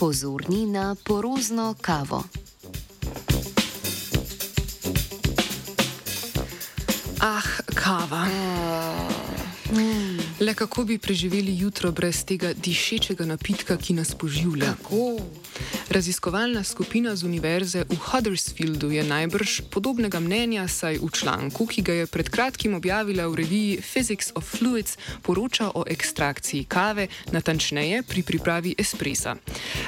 Pozorni na porozno kavo. Ah, kava. Le kako bi preživeli jutro brez tega dišečega napitka, ki nas poživlja? Kako? Raziskovalna skupina z univerze v Huddersfieldu je najbrž podobnega mnenja, saj v članku, ki ga je pred kratkim objavila v reviji Physics of Fluids, poroča o ekstrakciji kave, natančneje pri pripravi espresa.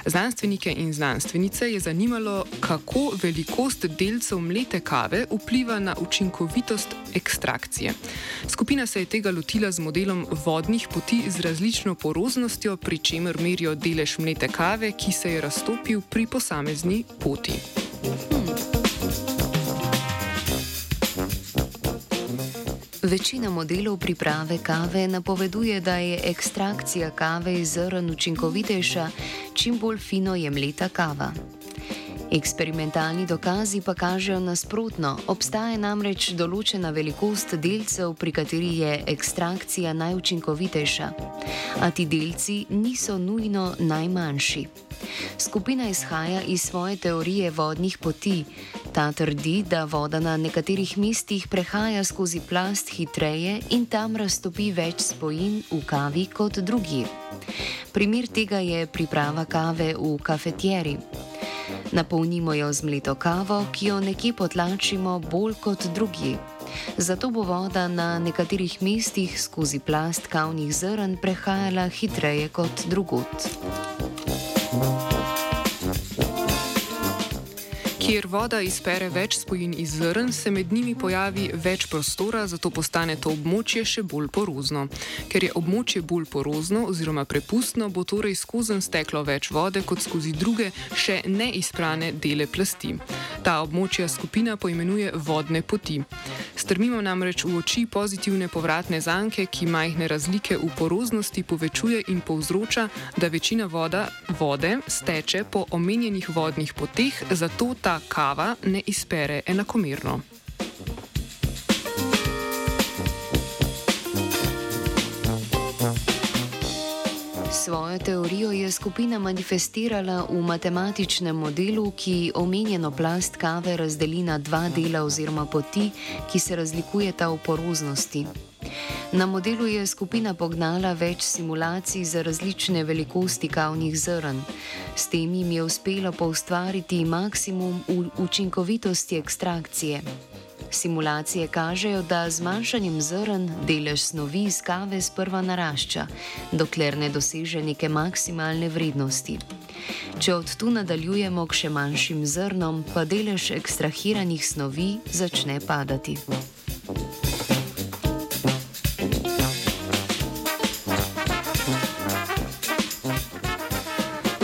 Znanstvenike in znanstvenice je zanimalo, kako velikost delcev mlete kave vpliva na učinkovitost ekstrakcije. Skupina se je tega lotila z modelom vodnih poti z različno poroznostjo, pri čemer merijo delež mlete kave, ki se je raztopil pri posamezni poti. Večina modelov priprave kave napoveduje, da je ekstrakcija kave iz zrn učinkovitejša, čim bolj fino je mleta kava. Eksperimentalni dokazi pa kažejo nasprotno. Obstaja namreč določena velikost delcev, pri kateri je ekstrakcija najučinkovitejša. A ti delci niso nujno najmanjši. Skupina izhaja iz svoje teorije vodnih poti. Ta trdi, da voda na nekaterih mestih prehaja skozi plast hitreje in tam raztopi več spojin v kavi kot drugi. Primer tega je priprava kave v kafetjeri. Napolnimo jo z mleto kavo, ki jo nekje potlačimo bolj kot drugi. Zato bo voda na nekaterih mestih skozi plast kavnih zrn prehajala hitreje kot drugot. Kjer voda izpere več spojin iz zrn, se med njimi pojavi več prostora, zato postane to območje še bolj porozno. Ker je območje bolj porozno oziroma prepustno, bo torej skozi steklo več vode kot skozi druge, še neizprane dele plasti. Ta območja skupina poimenuje vodne poti. Strmimo namreč v oči pozitivne povratne zanke, ki majhne razlike v poroznosti povečuje in povzroča, da večina voda, vode steče po omenjenih vodnih poteh, zato ta kava ne izpere enakomerno. Svojo teorijo je skupina manifestirala v matematičnem modelu, ki omenjeno plast kave razdeli na dva dela oziroma poti, ki se razlikujeta v poroznosti. Na modelu je skupina pognala več simulacij za različne velikosti kavnih zrn. S tem jim je uspelo poustvariti maksimum učinkovitosti ekstrakcije. Simulacije kažejo, da z manjšanjem zrn delež snovi iz kave sprva narašča, dokler ne doseže neke maksimalne vrednosti. Če od tu nadaljujemo k še manjšim zrnom, pa delež ekstrahiranih snovi začne padati.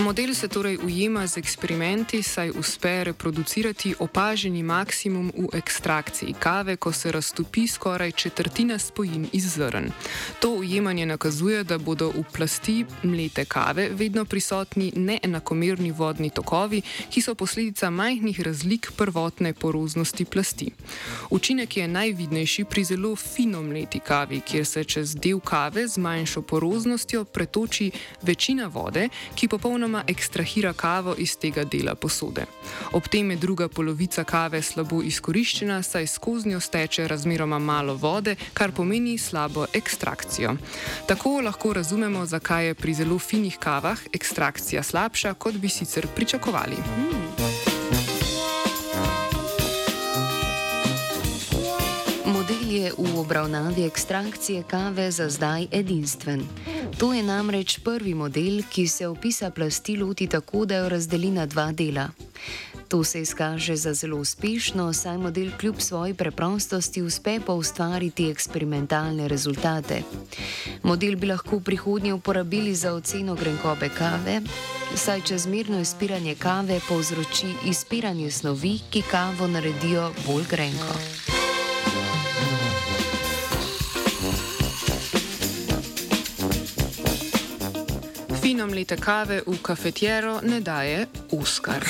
Model se torej ujema z eksperimenti, saj uspe reproducirati opaženi maksimum v ekstrakciji kave, ko se raztopi skoraj četrtina spojin iz zrn. To ujemanje nakazuje, da bodo v plasti mlete kave vedno prisotni neenakomerni vodni tokovi, ki so posledica majhnih razlik prvotne poroznosti plasti. Učinek je najvidnejši pri zelo fino mleti kavi, kjer se čez del kave z manjšo poroznostjo pretoči večina vode, ki popolnoma popolnoma ekstrahira kavo iz tega dela posode. Ob tem je druga polovica kave slabo izkoriščena, saj skozi njo steče razmeroma malo vode, kar pomeni slabo ekstrakcijo. Tako lahko razumemo, zakaj je pri zelo finih kavah ekstrakcija slabša, kot bi sicer pričakovali. Hmm. je v obravnavi ekstrakcije kave za zdaj edinstven. To je namreč prvi model, ki se opisa plasti loti tako, da jo razdeli na dva dela. To se izkaže za zelo uspešno, saj model kljub svoji preprostosti uspe pa ustvariti eksperimentalne rezultate. Model bi lahko v prihodnje uporabili za oceno grenkobe kave, saj čezmerno izpiranje kave povzroči izpiranje snovi, ki kavo naredijo bolj grenko. Fino mlete kave v kafetjero ne daje Oskar.